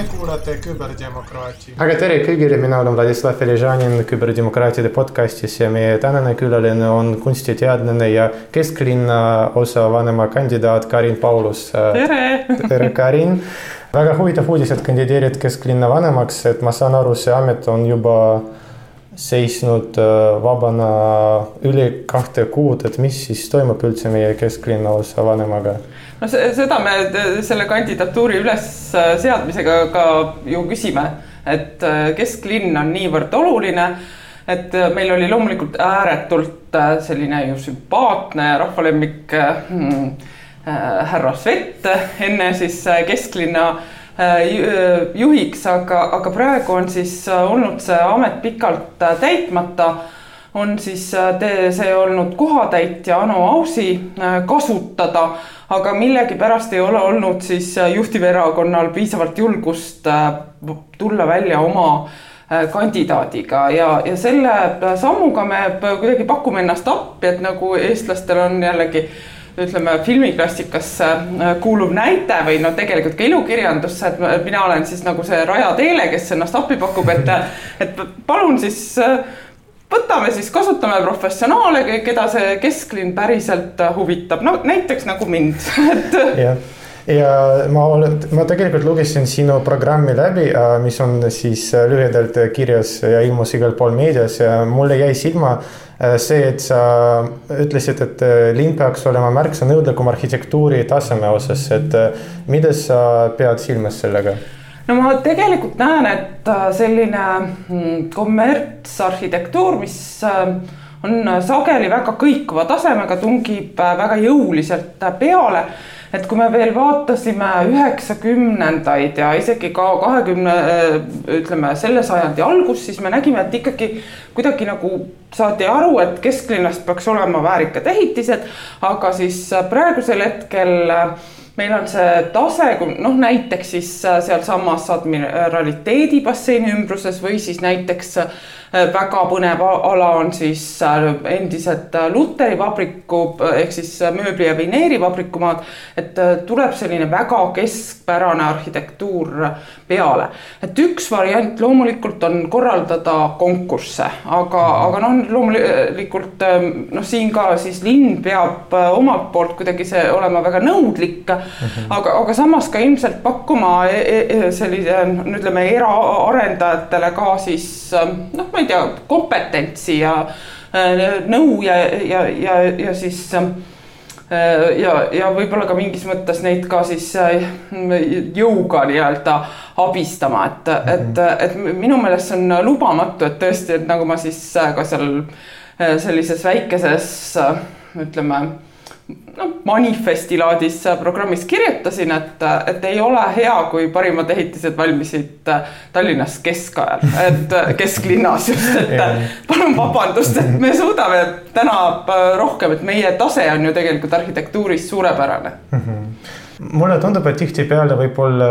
Te kuulate küberdemokraati. aga tere kõigile, mina olen Vladislav Feližanin küberdemokraatide podcastis ja meie tänane külaline on kunstiteadlane ja kesklinna osavanema kandidaat Karin Paulus. tere. tere, Karin. väga huvitav uudis, et kandideerid kesklinna vanemaks, et ma saan aru, see amet on juba seisnud vabana üle kahte kuud, et mis siis toimub üldse meie kesklinna osa vanemaga no seda me selle kandidatuuri ülesseadmisega ka ju küsime, et äh, kesklinn on niivõrd oluline, et äh, meil oli loomulikult ääretult äh, selline ju sümpaatne rahvalemmik hmm, härra Svet enne siis kesklinna juhiks, aga, aga praegu on siis olnud see amet pikalt täitmata on siis see olnud kohatäitja Anu Ausi kasutada aga millegipärast ei ole olnud siis äh, juhtiverakonnal piisavalt julgust äh, tulla välja oma äh, kandidaadiga. Ja, ja selle sammuga me kuidagi pakume ennast appi, et nagu eestlastel on jällegi ütleme filmiklassikasse kuuluv näite või no tegelikult ka ilukirjandusse, et mina olen siis nagu see Raja Teele, kes ennast appi pakub, et, et palun siis võtame siis, kasutame professionaale, keda see kesklinn päriselt huvitab, no näiteks nagu mind, et. jah, ja ma olen, ma tegelikult lugesin sinu programmi läbi, äh, mis on siis äh, lühidalt kirjas ja ilmus igal pool meedias ja mulle jäi silma äh, see, et sa ütlesid, et linn peaks olema märksa nõudlikum arhitektuuri taseme osas, et mida sa pead silmas sellega? No ma tegelikult näen, et äh, selline mm, kommertsarhitektuur, mis äh, on sageli väga kõikuva tasemega, tungib äh, väga jõuliselt peale. et kui me veel vaatasime üheksakümnendaid ja isegi ka kahekümne, ütleme selle sajandi algust, siis me nägime, et ikkagi kuidagi nagu saadi aru, et kesklinnast peaks olema väärikad ehitised, aga siis praegusel hetkel äh, meil on see tase, noh näiteks siis äh, sealsamas admiraliteedi basseini ümbruses või siis näiteks Äh, väga põnev ala on siis äh, endised Luteri vabriku ehk siis mööbli ja vineerivabriku maad. et tuleb selline väga keskpärane arhitektuur peale, et üks variant loomulikult on korraldada konkursse, aga, aga noh, loomulikult noh, siin ka siis linn peab omalt poolt kuidagi see olema väga nõudlik. Aga, aga samas ka ilmselt pakkuma e, e, e, sellise no ütleme eraarendajatele ka siis noh ma ei tea, kompetentsi ja äh, nõu ja, ja, ja, ja siis äh, ja, ja võib-olla ka mingis mõttes neid ka siis äh, jõuga nii-öelda abistama, et mm, -hmm. et, et minu meelest see on lubamatu, et tõesti, et nagu ma siis ka seal sellises väikeses ütleme noh, manifesti laadis programmis. kirjutasin, et, et ei ole hea, kui parimad ehitised valmisid Tallinnas keskajal, et kesklinnas just, et palun vabandust, et me suudame täna rohkem, et meie tase on ju tegelikult arhitektuuris suurepärane. Mm. -hmm mulle tundub, et tihtipeale võib-olla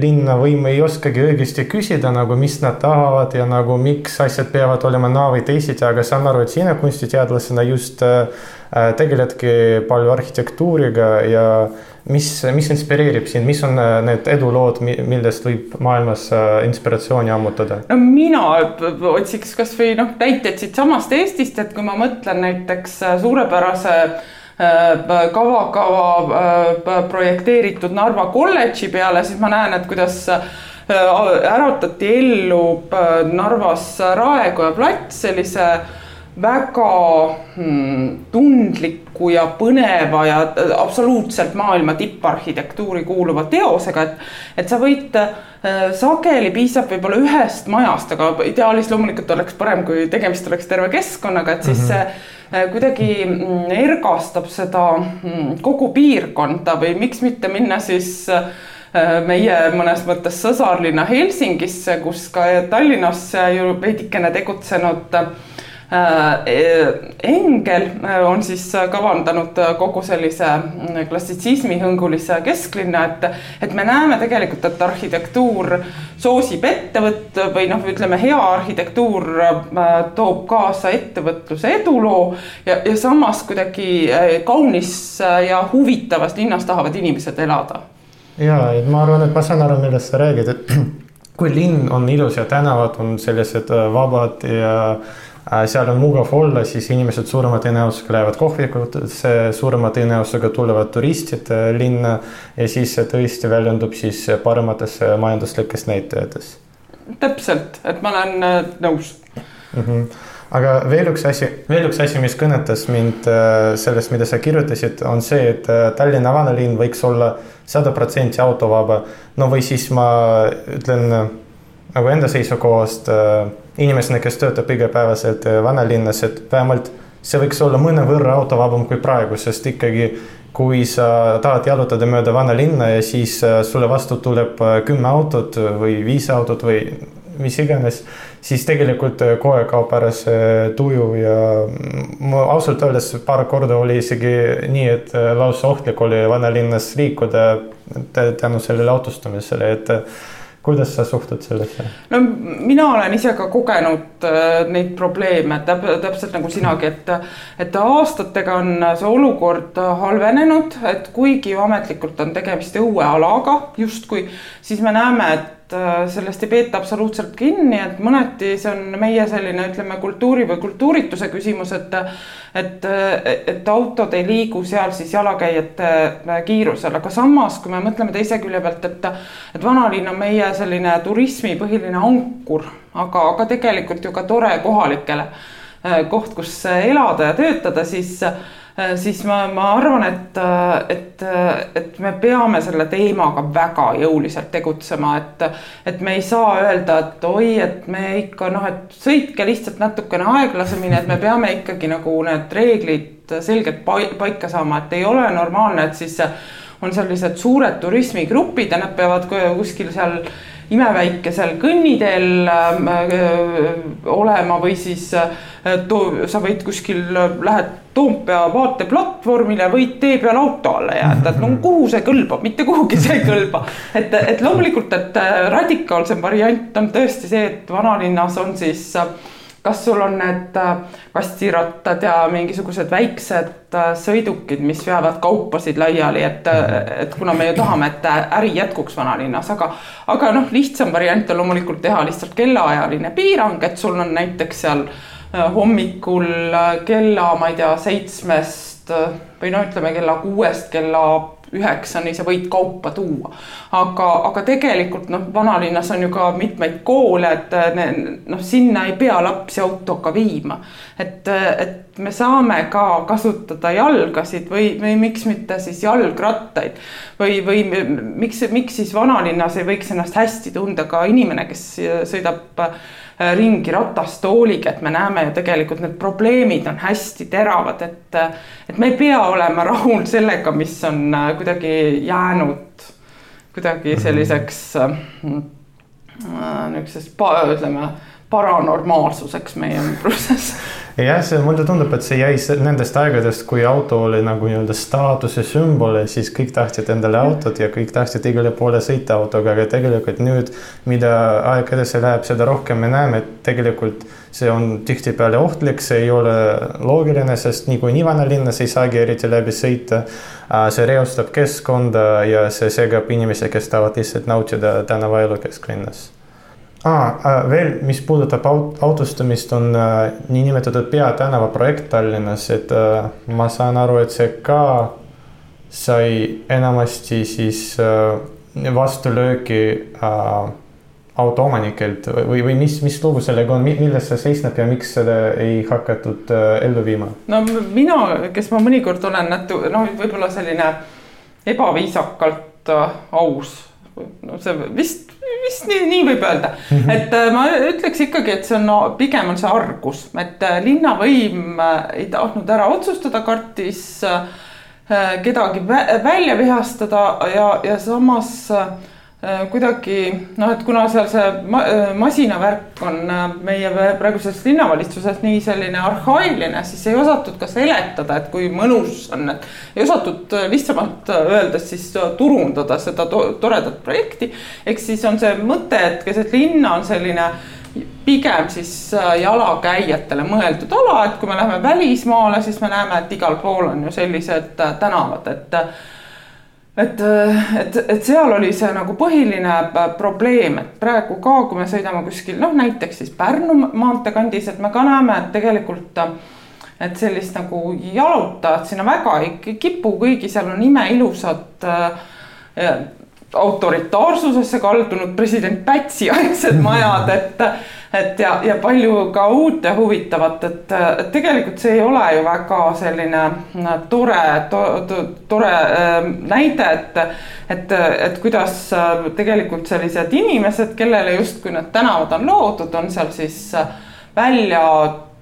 linnavõim ei oskagi õigesti küsida nagu, mis nad tahavad ja nagu miks asjad peavad olema naa või teisiti, aga saan aru, et sina kunstiteadlasena just äh, tegeledki palju arhitektuuriga ja mis, mis inspireerib sind, mis on äh, need edulood, millest võib maailmas äh, inspiratsiooni ammutada? no mina otsiks kasvõi noh, näiteid siitsamast Eestist, et kui ma mõtlen näiteks äh, suurepärase kava, kava projekteeritud Narva kolledži peale, siis ma näen, et kuidas äratati ellu Narvas Raekoja plats sellise väga hmm, tundliku ja põneva ja absoluutselt maailma tipparhitektuuri kuuluva teosega, et, et sa võid äh, sageli piisab võib-olla ühest majast, aga ideaalis loomulikult oleks parem, kui tegemist oleks terve keskkonnaga, et siis see mm -hmm. kuidagi ergastab seda mm, kogu piirkonda või miks mitte minna siis äh, meie mõnes mõttes sõsarlinna Helsingisse, kus ka Tallinnas ju veidikene tegutsenud äh, Äh, Engel äh, on siis kavandanud kogu sellise mm, klassitsismi hõngulise kesklinna, et, et me näeme tegelikult, et arhitektuur soosib ettevõtt või noh, ütleme hea arhitektuur äh, toob kaasa ettevõtluse eduloo ja, ja samas kuidagi kaunis ja huvitavas linnas tahavad inimesed elada. Ja, et ma arvan, et ma saan aru, millest sa räägid, et kui linn on ilus ja tänavad on sellised äh, vabad ja äh, seal on mugav olla, siis inimesed suurema tõenäosusega lähevad kohvikutesse, suurema tõenäosusega tulevad turistid äh, linna ja siis see tõesti väljendub siis paremates majanduslikes näitajates. täpselt, et ma olen nõus mm. -hmm aga veel üks asi, veel üks asi, mis kõnetas mind sellest, mida sa kirjutasid, on see, et Tallinna vanalinn võiks olla sada protsenti autovaba. no või siis ma ütlen nagu enda seisukohast äh, inimesena, kes töötab igapäevaselt äh, vanalinnas, et vähemalt see võiks olla mõnevõrra autovabam kui praegu, sest ikkagi kui sa tahad jalutada mööda vanalinna ja siis äh, sulle vastu tuleb kümme autot või viis autot või mis iganes, siis tegelikult kohe kaob ära see tuju ja ma ausalt öeldes paar korda oli isegi nii, et lausa ohtlik oli vanalinnas liikuda tänu sellele autostumisele, et kuidas sa suhtud sellesse? no mina olen ise ka kogenud äh, neid probleeme täp, täpselt nagu sinagi, et, et aastatega on see olukord halvenenud, et kuigi ametlikult on tegemist õuealaga justkui, siis me näeme, et Äh, sellest ei peeta absoluutselt kinni, et mõneti see on meie selline, ütleme, kultuuri või kultuurituse küsimus, et et, et autod ei liigu seal siis jalakäijate äh, kiirusel, aga samas, kui me mõtleme teise külje pealt, et et vanalinn on meie selline turismi põhiline ankur, aga, aga tegelikult ju ka tore kohalikele äh, koht, kus elada ja töötada, siis siis ma, ma arvan, et, äh, et, äh, et me peame selle teemaga väga jõuliselt tegutsema, et, et me ei saa öelda, et oi, et me ikka noh, et sõitke lihtsalt natukene aeglasemini, et me peame ikkagi nagu need reeglid selgelt paika saama, et ei ole normaalne, et siis on sellised suured turismigrupid ja nad peavad kuskil seal imeväikesel kõnniteel äh, olema või siis äh, to, sa võid kuskil, lähed Toompea vaateplatvormile, võid tee peal auto alla jääda, et no kuhu see kõlbab, mitte kuhugi see ei kõlba. et, et loomulikult, et äh, radikaalsem variant on tõesti see, et vanalinnas on siis äh, kas sul on need äh, kastirattad ja mingisugused väiksed äh, sõidukid, mis veavad kaupasid laiali, et, äh, et kuna me ju tahame, et äri jätkuks vanalinnas, aga, aga noh, lihtsam variant on loomulikult teha lihtsalt kellaajaline piirang, et sul on näiteks seal hommikul kella, ma ei tea, seitsmest või no ütleme kella kuuest kella üheksani sa võid kaupa tuua. aga, aga tegelikult noh, vanalinnas on ju ka mitmeid koole, et noh, sinna ei pea lapsi autoga viima. Et, et me saame ka kasutada jalgasid või, või miks mitte siis jalgrattaid või, või miks, miks siis vanalinnas ei võiks ennast hästi tunda ka inimene, kes sõidab Äh, ringi ratastooliga, et me näeme ju tegelikult need probleemid on hästi teravad, et, et me ei pea olema rahul sellega, mis on äh, kuidagi jäänud kuidagi mhm. selliseks äh, niisuguseks, ütleme, paranormaalsuseks meie ümbruses jah, see mulle tundub, et see jäi nendest aegadest, kui auto oli nagu nii-öelda staatuse sümbol ja siis kõik tahtsid endale autot ja kõik tahtsid igale poole sõita autoga, aga tegelikult nüüd, mida aeg edasi läheb, seda rohkem me näeme, et tegelikult see on tihtipeale ohtlik, see ei ole loogiline, sest niikuinii vanalinnas ei saagi eriti läbi sõita. see reostab keskkonda ja see segab inimesi, kes tahavad lihtsalt nautida tänavaelu kesklinnas ah,. veel, mis puudutab aut autostumist, on äh, niinimetatud peatänava projekt Tallinnas, et äh, ma saan aru, et see ka sai enamasti siis äh, vastulöögi äh, autoomanikelt või, või mis, mis lugu sellega on, milles see seisneb ja miks seda ei hakatud äh, ellu viima? no mina, kes ma mõnikord olen natu-, noh, võib-olla selline ebaviisakalt äh, aus no see vist, vist nii, nii võib öelda mm, -hmm. et äh, ma ütleks ikkagi, et see on no, pigem on see argus, et äh, linnavõim äh, ei tahtnud ära otsustada, kartis kedagi välja vihastada ja, ja samas Äh, kuidagi noh, et kuna seal see ma, äh, masinavärk on äh, meie praeguses linnavalitsuses nii selline arhailine, siis ei osatud ka seletada, et kui mõnus on, et ei osatud lihtsamalt öeldes siis turundada seda to toredat projekti. ehk siis on see mõte, et keset linna on selline pigem siis jalakäijatele mõeldud ala, et kui me läheme välismaale, siis me näeme, et igal pool on ju sellised tänavad, et et, et, et seal oli see nagu põhiline probleem, et praegu ka, kui me sõidame kuskil noh, näiteks siis Pärnu maantee kandis, et me ka näeme, et tegelikult et sellist nagu jalutajat sinna väga ei kipu, kuigi seal on imeilusad äh, autoritaarsusesse kaldunud president Pätsi aegsed majad, et et ja, ja palju ka uut ja huvitavat, et, tegelikult see ei ole ju väga selline tore to,, to, tore äh, näide, et, et, et kuidas äh, tegelikult sellised inimesed, kellele justkui need tänavad on loodud, on seal siis välja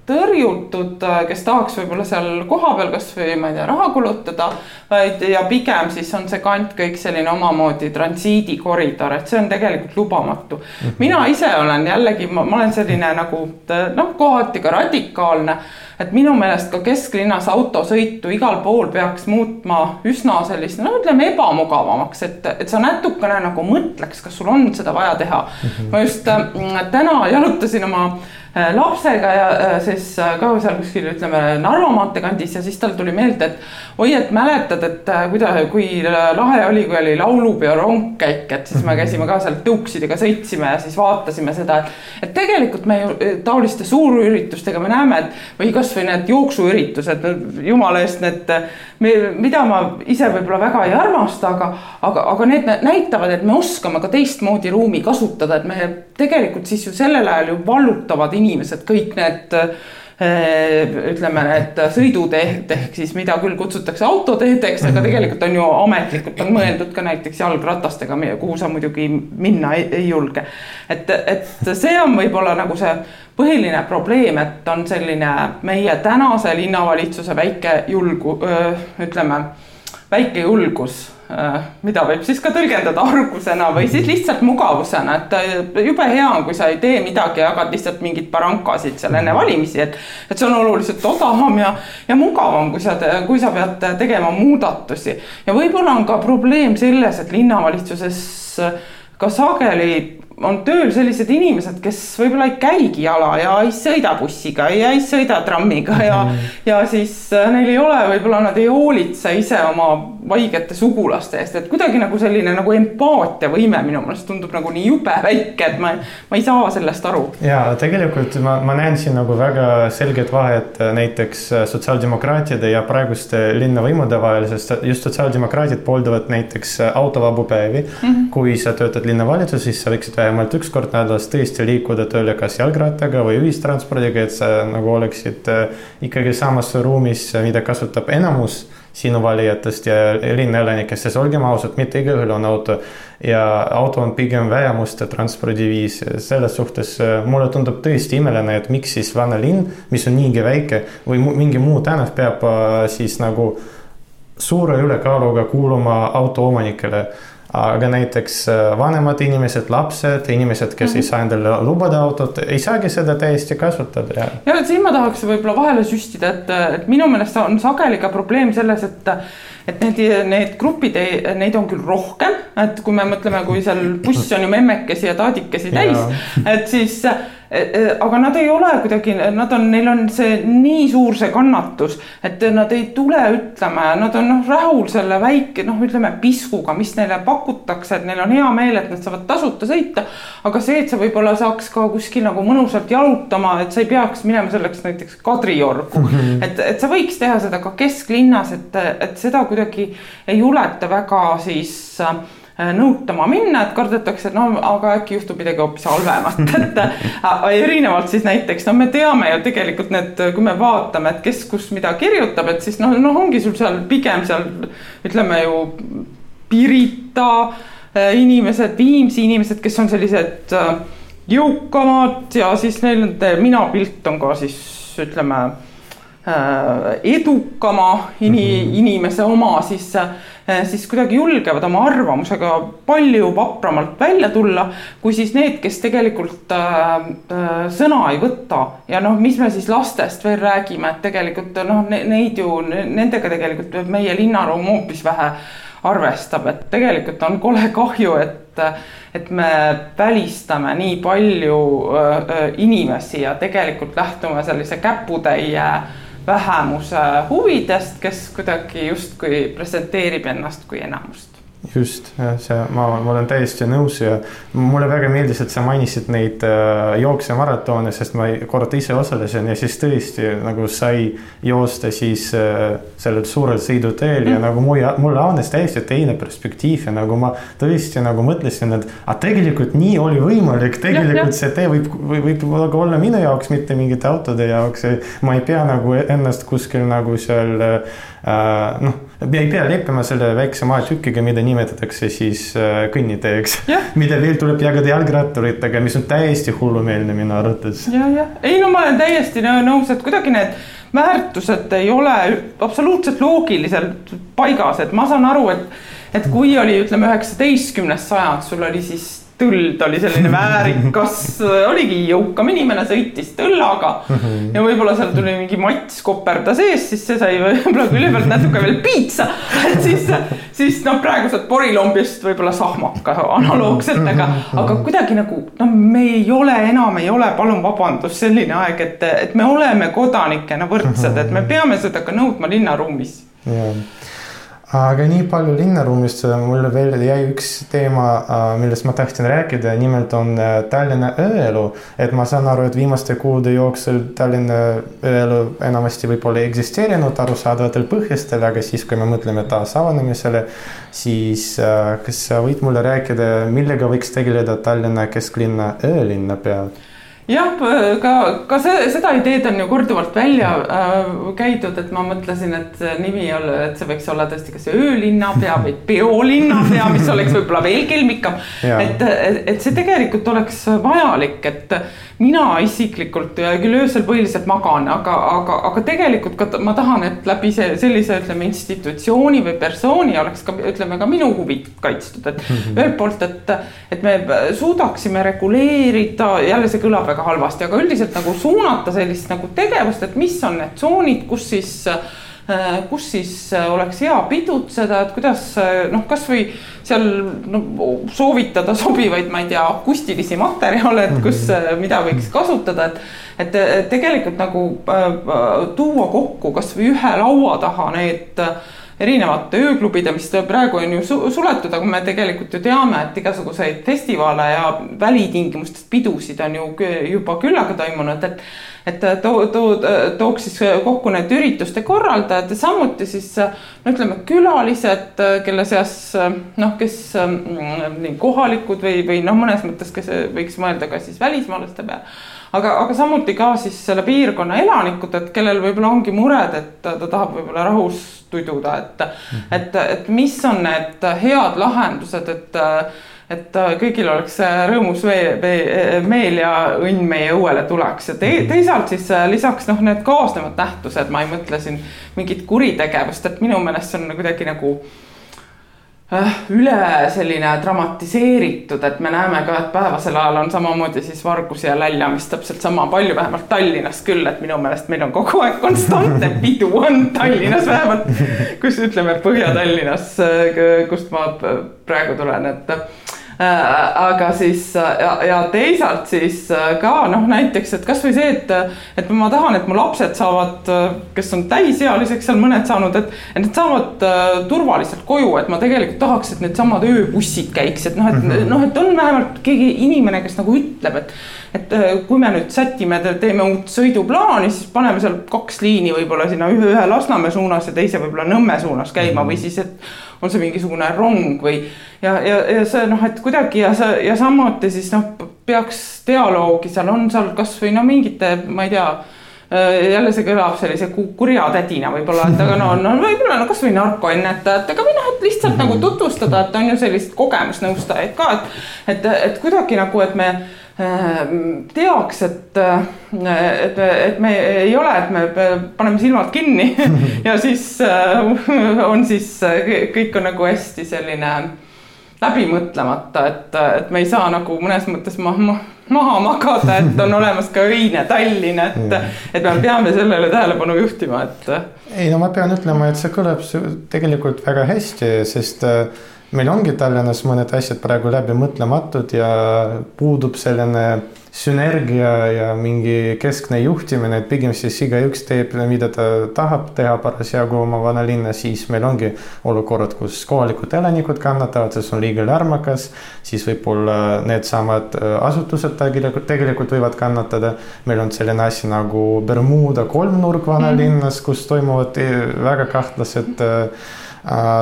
tõrjutud, kes tahaks võib-olla seal kohapeal kasvõi ma ei tea, raha kulutada, vaid ja pigem siis on see kant kõik selline omamoodi transiidikoridor, et see on tegelikult lubamatu mm. -hmm. mina ise olen jällegi, ma olen selline nagu noh, kohati ka radikaalne, et minu meelest ka kesklinnas autosõitu igal pool peaks muutma üsna sellist, no ütleme ebamugavamaks, et, et sa natukene nagu mõtleks, kas sul on seda vaja teha mm. -hmm. ma just äh, täna jalutasin oma Äh, lapsega ja äh, siis äh, ka seal kuskil ütleme Narva maantee kandis ja siis tal tuli meelde, et oi, et mäletad, et kuida-, kui lahe oli, kui oli laulupeo rongkäik, et siis me käisime ka seal tõuksidega sõitsime ja siis vaatasime seda, et. et tegelikult me ju taoliste suurüritustega me näeme, et või kasvõi need jooksuüritused, jumala eest need, mida ma ise võib-olla väga ei armasta, aga, aga, aga need näitavad, et me oskame ka teistmoodi ruumi kasutada, et me tegelikult siis ju sellel ajal ju vallutavad inimesed, kõik need eh, ütleme, need sõiduteed ehk siis mida küll kutsutakse autoteedeks, aga tegelikult on ju ametlikult on mõeldud ka näiteks jalgratastega, kuhu sa muidugi minna ei, ei julge. et, et see on võib-olla nagu see põhiline probleem, et on selline meie tänase linnavalitsuse väike julgu, ütleme, väike julgus mida võib siis ka tõlgendada argusena või siis lihtsalt mugavusena, et jube hea on, kui sa ei tee midagi, jagad lihtsalt mingeid barankasid seal enne valimisi, et. et see on oluliselt odavam ja, ja mugavam, kui sa, kui sa pead tegema muudatusi. ja võib-olla on ka probleem selles, et linnavalitsuses ka sageli on tööl sellised inimesed, kes võib-olla ei käigi jala ja ei sõida bussiga ja ei sõida trammiga ja mm, -hmm. ja siis äh, neil ei ole, võib-olla nad ei hoolitse ise oma vaigete sugulaste eest, et kuidagi nagu selline nagu empaatiavõime minu meelest tundub nagu nii jube väike, et ma, ma ei saa sellest aru. ja tegelikult ma, ma näen siin nagu väga selget vahet äh, näiteks äh, sotsiaaldemokraatide ja praeguste linnavõimude vahel, sest just sotsiaaldemokraadid pooldavad näiteks autovabu päevi mm. -hmm. kui sa töötad linnavalitsuses, siis sa võiksid vähemalt üks kord nädalas tõesti liikuda tööle kas jalgrattaga või ühistranspordiga, et sa nagu oleksid äh, ikkagi samas ruumis, mida kasutab enamus sinu valijatest ja linnaelanikest, sest olgem ausad, mitte igaühel on auto. ja auto on pigem vähemuste transpordiviis, selles suhtes äh, mulle tundub tõesti imeline, et miks siis vana linn, mis on niigi väike või mingi muu tänav peab äh, siis nagu suure ülekaaluga kuuluma autoomanikele aga näiteks äh, vanemad inimesed, lapsed, inimesed, kes mm -hmm. ei mhm. saa endale lubada autot, ei saagi seda täiesti kasutada ja. ja siin ma tahaks võib-olla vahele süstida, et, et minu meelest on sageli ka probleem selles, et et need, need grupid, neid on küll rohkem, et kui me mõtleme, kui seal buss on ju memmekesi ja taadikesi täis, et siis aga nad ei ole kuidagi, nad on, neil on see nii suur see kannatus, et nad ei tule ütlema, nad on noh, rahul selle väike noh, ütleme piskuga, mis neile pakutakse, et neil on hea meel, et nad saavad tasuta sõita. aga see, et sa võib-olla saaks ka kuskil nagu mõnusalt jalutama, et sa ei peaks minema selleks näiteks Kadriorgu mm. -hmm. et, et sa võiks teha seda ka kesklinnas, et, et seda kuidagi ei juleta väga siis äh, nõutama minna, et kardetakse, et no aga äkki juhtub midagi hoopis halvemat, et äh, erinevalt siis näiteks no me teame ju tegelikult need, kui me vaatame, et kes kus mida kirjutab, et siis noh, noh, ongi sul seal pigem seal ütleme ju Pirita äh, inimesed, Viimsi inimesed, kes on sellised jõukamad ja siis neil nende minapilt on ka siis ütleme edukama ini, mhm. inimese oma, siis Eh, siis kuidagi julgevad oma arvamusega palju vapramalt välja tulla, kui siis need, kes tegelikult äh, äh, sõna ei võta ja noh, mis me siis lastest veel räägime, et tegelikult noh, neid ju nendega tegelikult meie linnaruum hoopis vähe arvestab, et tegelikult on kole kahju, et, et me välistame nii palju äh, inimesi ja tegelikult lähtume sellise käputäie äh, vähemuse huvidest, kes kuidagi justkui presenteerib ennast kui enamust just, see, ma, ma olen täiesti nõus ja mulle väga meeldis, et sa mainisid neid äh, jooksemaratoone, sest ma kord ise osalesin ja siis tõesti nagu sai joosta siis äh, sellel suurel sõiduteel mm. ja nagu mul, mulle avanes täiesti teine perspektiiv ja nagu ma tõesti nagu mõtlesin, et aga tegelikult nii oli võimalik, tegelikult ja, see tee võib, võib, võib olla minu jaoks, mitte mingite autode jaoks. ma ei pea nagu ennast kuskil nagu seal Äh, noh, ei pea leppima selle väikse maatükiga, mida nimetatakse siis äh, kõnniteeks. Yeah.. mida veel tuleb jagada jalgratturitega, mis on täiesti hullumeelne minu arvates. ja, jah, ei no ma olen täiesti nõus, et kuidagi need väärtused ei ole absoluutselt loogiliselt paigas, et ma saan aru, et, et kui oli, ütleme, üheksateistkümnes sajand, sul oli siis tõld oli selline väärikas, oligi jõukam inimene, sõitis tõllaga ja võib-olla seal tuli mingi mats koperda sees, siis see sai võib-olla külje pealt natuke veel piitsa. et siis, siis noh, praegu saad porilombist võib-olla sahmaka analoogselt, aga, aga kuidagi nagu noh, me ei ole enam, ei ole, palun vabandust, selline aeg, et, et me oleme kodanikena võrdsed, et me peame seda ka nõudma linnaruumis. jah aga nii palju linnaruumist, mulle veel jäi üks teema, äh, millest ma tahtsin rääkida, nimelt on äh, Tallinna ööelu. et ma saan aru, et viimaste kuude jooksul Tallinna ööelu enamasti võib-olla ei eksisteerinud arusaadavatel põhjustel, aga siis, kui me mõtleme taasavanemisele, siis äh, kas sa võid mulle rääkida, millega võiks tegeleda Tallinna kesklinna öölinnapea? Jah, ka, ka see, seda ideed on ju korduvalt välja äh, käidud, et ma mõtlesin, et nimi et see võiks olla tõesti kas öölinnapea või peolinnapea, mis oleks võib-olla veel kelmikam. et, et see tegelikult oleks vajalik, et mina isiklikult küll öösel põhiliselt magan, aga, aga, aga tegelikult ka ma tahan, et läbi see sellise, ütleme institutsiooni või persooni oleks ka ütleme ka minu huvid kaitstud, et mm -hmm. ühelt poolt, et, et me suudaksime reguleerida, jälle see kõlab väga halvasti, aga üldiselt nagu suunata sellist nagu tegevust, et mis on need tsoonid, kus siis äh, kus siis äh, oleks hea pidutseda, et kuidas äh, noh, kasvõi seal no, soovitada sobivaid, ma ei tea, akustilisi materjale, et kus, mhm. mida võiks kasutada, et. et tegelikult nagu äh, tuua kokku kasvõi ühe laua taha need erinevate ööklubide, mis praegu on ju suletud, aga me tegelikult ju teame, et igasuguseid festivale ja välitingimustes pidusid on ju juba küllaga toimunud, et et too, too, tooks siis kokku need ürituste korraldajad ja samuti siis no ütleme, külalised, kelle seas noh, kes mm, nii kohalikud või, või noh, mõnes mõttes, kes võiks mõelda ka siis välismaalaste peale aga, aga samuti ka siis selle piirkonna elanikud, et kellel võib-olla ongi mured, et ta tahab võib-olla rahus tududa, et mm, -hmm. et, et mis on need head lahendused, et et äh, kõigil oleks äh, rõõmus vee, meel ja õnn meie õuele tuleks ja te, mhm. teisalt siis äh, lisaks noh, need kaasnevad nähtused, ma ei mõtle siin mingit kuritegevust, et minu meelest see on kuidagi nagu üle selline dramatiseeritud, et me näeme ka, et päevasel ajal on samamoodi siis vargusi ja läljamist täpselt sama palju, vähemalt Tallinnas küll, et minu meelest meil on kogu aeg konstantne pidu on Tallinnas vähemalt, kus ütleme Põhja-Tallinnas, kust ma praegu tulen, et Äh, aga siis ja, ja teisalt siis äh, ka noh, näiteks, et kasvõi see, et, et ma tahan, et mu lapsed saavad, kes on täisealiseks seal mõned saanud, et, et nad saavad turvaliselt koju, et ma tegelikult tahaks, et needsamad ööbussid käiks, et noh, et mm -hmm. noh, et on vähemalt keegi inimene, kes nagu ütleb, et et kui me nüüd sätime, teeme uut sõiduplaani, siis paneme seal kaks liini võib-olla sinna ühe, ühe Lasnamäe suunas ja teise võib-olla Nõmme suunas käima mm -hmm. või siis, et on see mingisugune rong või ja, ja, ja see noh, et kuidagi ja see ja samuti siis noh, peaks dialoogi seal on seal kasvõi no mingite, ma ei tea äh, jälle see kõlab sellise kurja tädina võib-olla, et aga no, no võib-olla no kasvõi narkoennetajatega või noh, et lihtsalt nagu tutvustada, et on ju selliseid kogemusnõustajaid ka, et. et, et kuidagi nagu, et me teaks, et, et, et me ei ole, et me paneme silmad kinni ja siis äh, on siis kõik on nagu hästi selline läbi mõtlemata, et, et me ei saa nagu mõnes mõttes ma, ma, maha magada, et on olemas ka öine Tallinn, et, et me peame sellele tähelepanu juhtima, et. ei no ma pean ütlema, et see kõlab tegelikult väga hästi, sest äh, meil ongi Tallinnas mõned asjad praegu läbimõtlematud ja puudub selline sünergia ja mingi keskne juhtimine, et pigem siis igaüks teeb, mida ta tahab teha parasjagu oma vanalinna, siis meil ongi olukorrad, kus kohalikud elanikud kannatavad, sest on liiga lärmakas, siis võib-olla needsamad äh, asutused tegelikult, tegelikult võivad kannatada. meil on selline asi nagu Bermuda kolmnurk vanalinnas, kus toimuvad äh, väga kahtlased äh, Äh,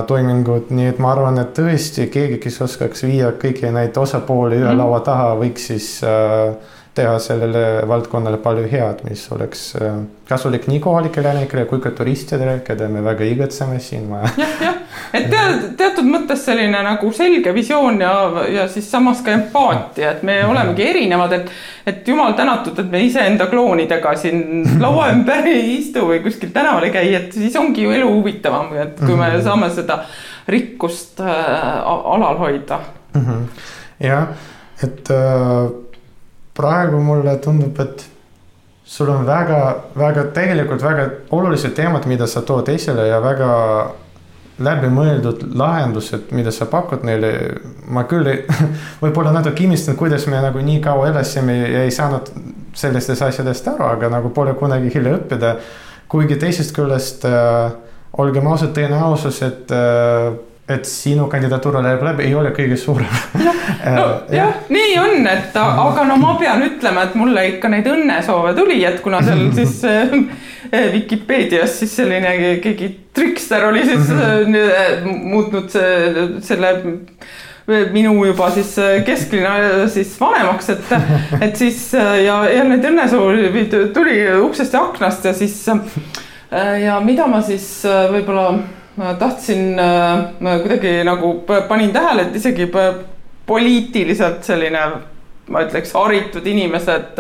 toimingud, nii et ma arvan, et tõesti keegi, kes oskaks viia kõiki neid osapooli ühe mm -hmm. laua taha, võiks siis äh, teha sellele valdkonnale palju head, mis oleks äh, kasulik nii kohalikele elanikele kui ka turistidele, keda me väga igatseme siin maja. jah, jah, et tead, teatud mõttes selline nagu selge visioon ja, ja siis samas ka empaatia, et me olemegi erinevad, et, et jumal tänatud, et me iseenda kloonidega siin laua ümber ei istu või kuskil tänaval ei käi, et siis ongi ju elu huvitavam, et kui me mhm. saame seda rikkust äh, alal hoida. -hmm. jah, et äh praegu mulle tundub, et sul on väga-väga tegelikult väga olulised teemad, mida sa tood esile ja väga läbimõeldud lahendused, mida sa pakud neile. ma küll võib-olla natuke imestan, kuidas me nagu nii kaua elasime ja ei saanud sellistest asjadest aru, aga nagu pole kunagi hilja õppida. kuigi teisest küljest äh, olgem ausad, tõenäosus, et äh, et sinu kandidatuur läheb läbi, ei ole kõige suurem. jah, no jah ja., nii on, et aga no ma pean ütlema, et mulle ikka neid õnnesoove tuli, et kuna seal siis äh, Vikipeedias siis selline keegi trikster oli siis mhm. äh, muutnud selle minu juba siis kesklinna siis vanemaks, et, et siis ja, ja neid õnnesoovi tuli uksest ja aknast ja siis ja mida ma siis võib-olla ma tahtsin äh,, kuidagi nagu panin tähele, et isegi poliitiliselt selline, ma ütleks, haritud inimesed,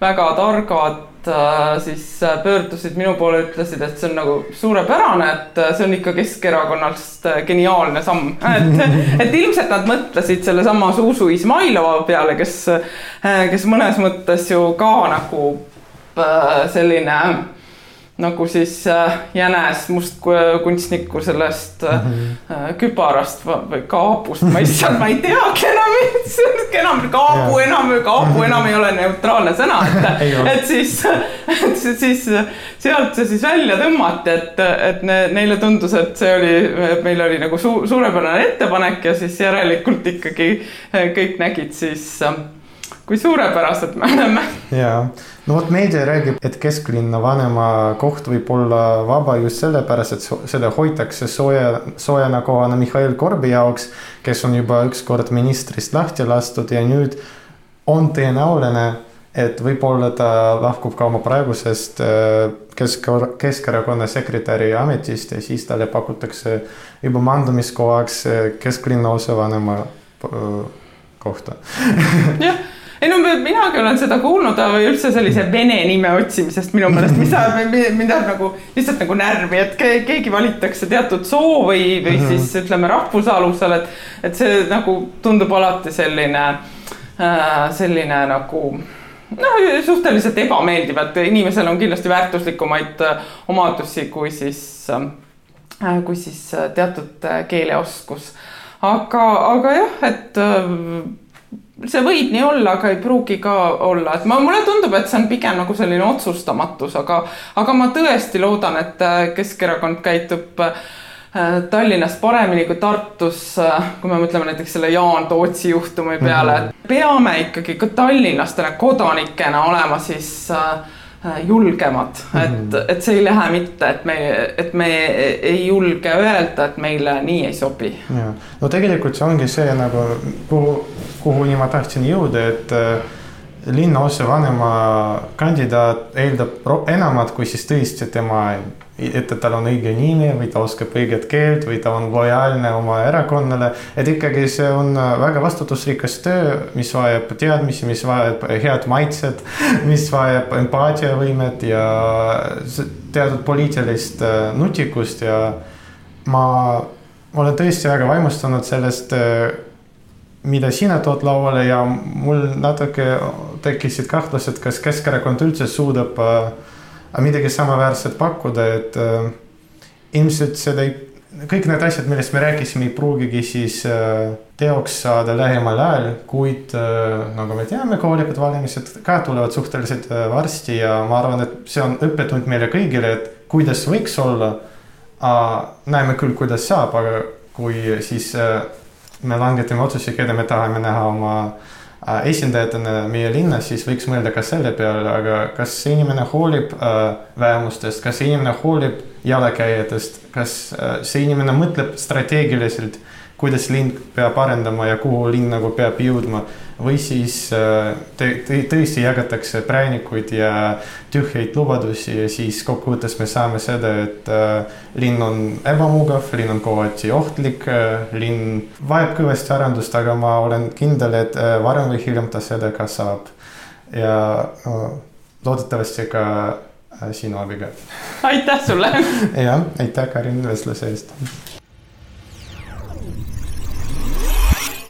väga targad äh, siis äh, pöördusid minu poole, ütlesid, et see on nagu suurepärane, et äh, see on ikka Keskerakonnast äh, geniaalne samm. et, et ilmselt nad mõtlesid sellesama Zuzu Izmailova peale, kes, kes mõnes mõttes ju ka nagu selline nagu siis äh, jänes mustkunstniku sellest mm -hmm. kübarast või kaabust, ma issand, ma ei teagi enam, enam kaabu enam, kaabu enam ei ole neutraalne sõna, et, et siis, et siis sealt see siis välja tõmmati, et, et ne, neile tundus, et see oli, meil oli nagu su, suurepärane ettepanek ja siis järelikult ikkagi kõik nägid siis kui suurepärased me oleme. ja, no vot meedia räägib, et kesklinna vanema koht võib olla vaba just sellepärast, et seda hoitakse sooja, soojana kohana Mihhail Korbi jaoks, kes on juba ükskord ministrist lahti lastud ja nüüd on tõenäoline, et võib-olla ta lahkub ka oma praegusest äh, kesk, Keskerakonna sekretäri ametist ja siis talle pakutakse juba mandumiskohaks äh, kesklinna osavanema äh, kohta. Jah ei no minagi olen seda kuulnud või üldse sellise vene nime otsimisest minu meelest, mis ajab mind ajab nagu lihtsalt nagu närvi, et keegi valitakse teatud soo või, või -hmm. siis ütleme rahvuse alusel, et, et see nagu tundub alati selline äh,, selline nagu noh, suhteliselt ebameeldiv, et inimesel on kindlasti väärtuslikumaid äh, omadusi kui siis äh,, kui siis äh, teatud keeleoskus. aga, aga jah, et see võib nii olla, aga ei pruugi ka olla, et ma, mulle tundub, et see on pigem nagu selline otsustamatus, aga, aga ma tõesti loodan, et äh, Keskerakond käitub äh, Tallinnas paremini kui Tartus, äh, kui me mõtleme näiteks selle Jaan Tootsi juhtumi peale mm, -hmm. peame ikkagi ka tallinlastele kodanikena olema siis äh, Äh, julgemad mm, -hmm. et, et see ei lähe mitte, et me, et me ei julge öelda, et meile nii ei sobi. no tegelikult see ongi see nagu, kuhu, kuhuni ma tahtsin jõuda, et äh, linnaosa vanema kandidaat eeldab enamat kui siis tõesti tema et tal on õige nimi või ta oskab õiget keelt või ta on lojaalne oma erakonnale. et ikkagi see on väga vastutusrikas töö, mis vajab teadmisi, mis vajab head maitset, mis vajab empaatiavõimet ja teatud poliitilist äh, nutikust ja ma olen tõesti väga vaimustunud sellest, äh, mida sina tood lauale ja mul natuke tekkisid kahtlused, kas Keskerakond üldse suudab äh, midagi samaväärset pakkuda, et äh, ilmselt seda ei, kõik need asjad, millest me rääkisime, ei pruugigi siis teoks saada lähemal ajal, kuid nagu me teame, kohalikud valimised ka tulevad suhteliselt varsti ja ma arvan, et see on õppetund meile kõigile, et kuidas võiks olla. näeme küll, kuidas saab, aga kui siis me langetame otsuse, keda me tahame näha oma esindajatena meie linnas, siis võiks mõelda ka selle peale, aga kas see inimene hoolib äh, vähemustest, kas see inimene hoolib jalakäijatest, kas äh, see inimene mõtleb strateegiliselt, kuidas linn peab arendama ja kuhu linn nagu peab jõudma või siis äh, tõesti jagatakse präänikuid ja tühjaid lubadusi ja siis kokkuvõttes me saame seda, et äh, linn on ebamugav, linn on kohati ohtlik, äh, linn vajab kõvasti arendust, aga ma olen kindel, et varem või hiljem ta seda ka saab. ja loodetavasti ka sinu abiga. aitäh sulle. jah, aitäh Karin vestluse eest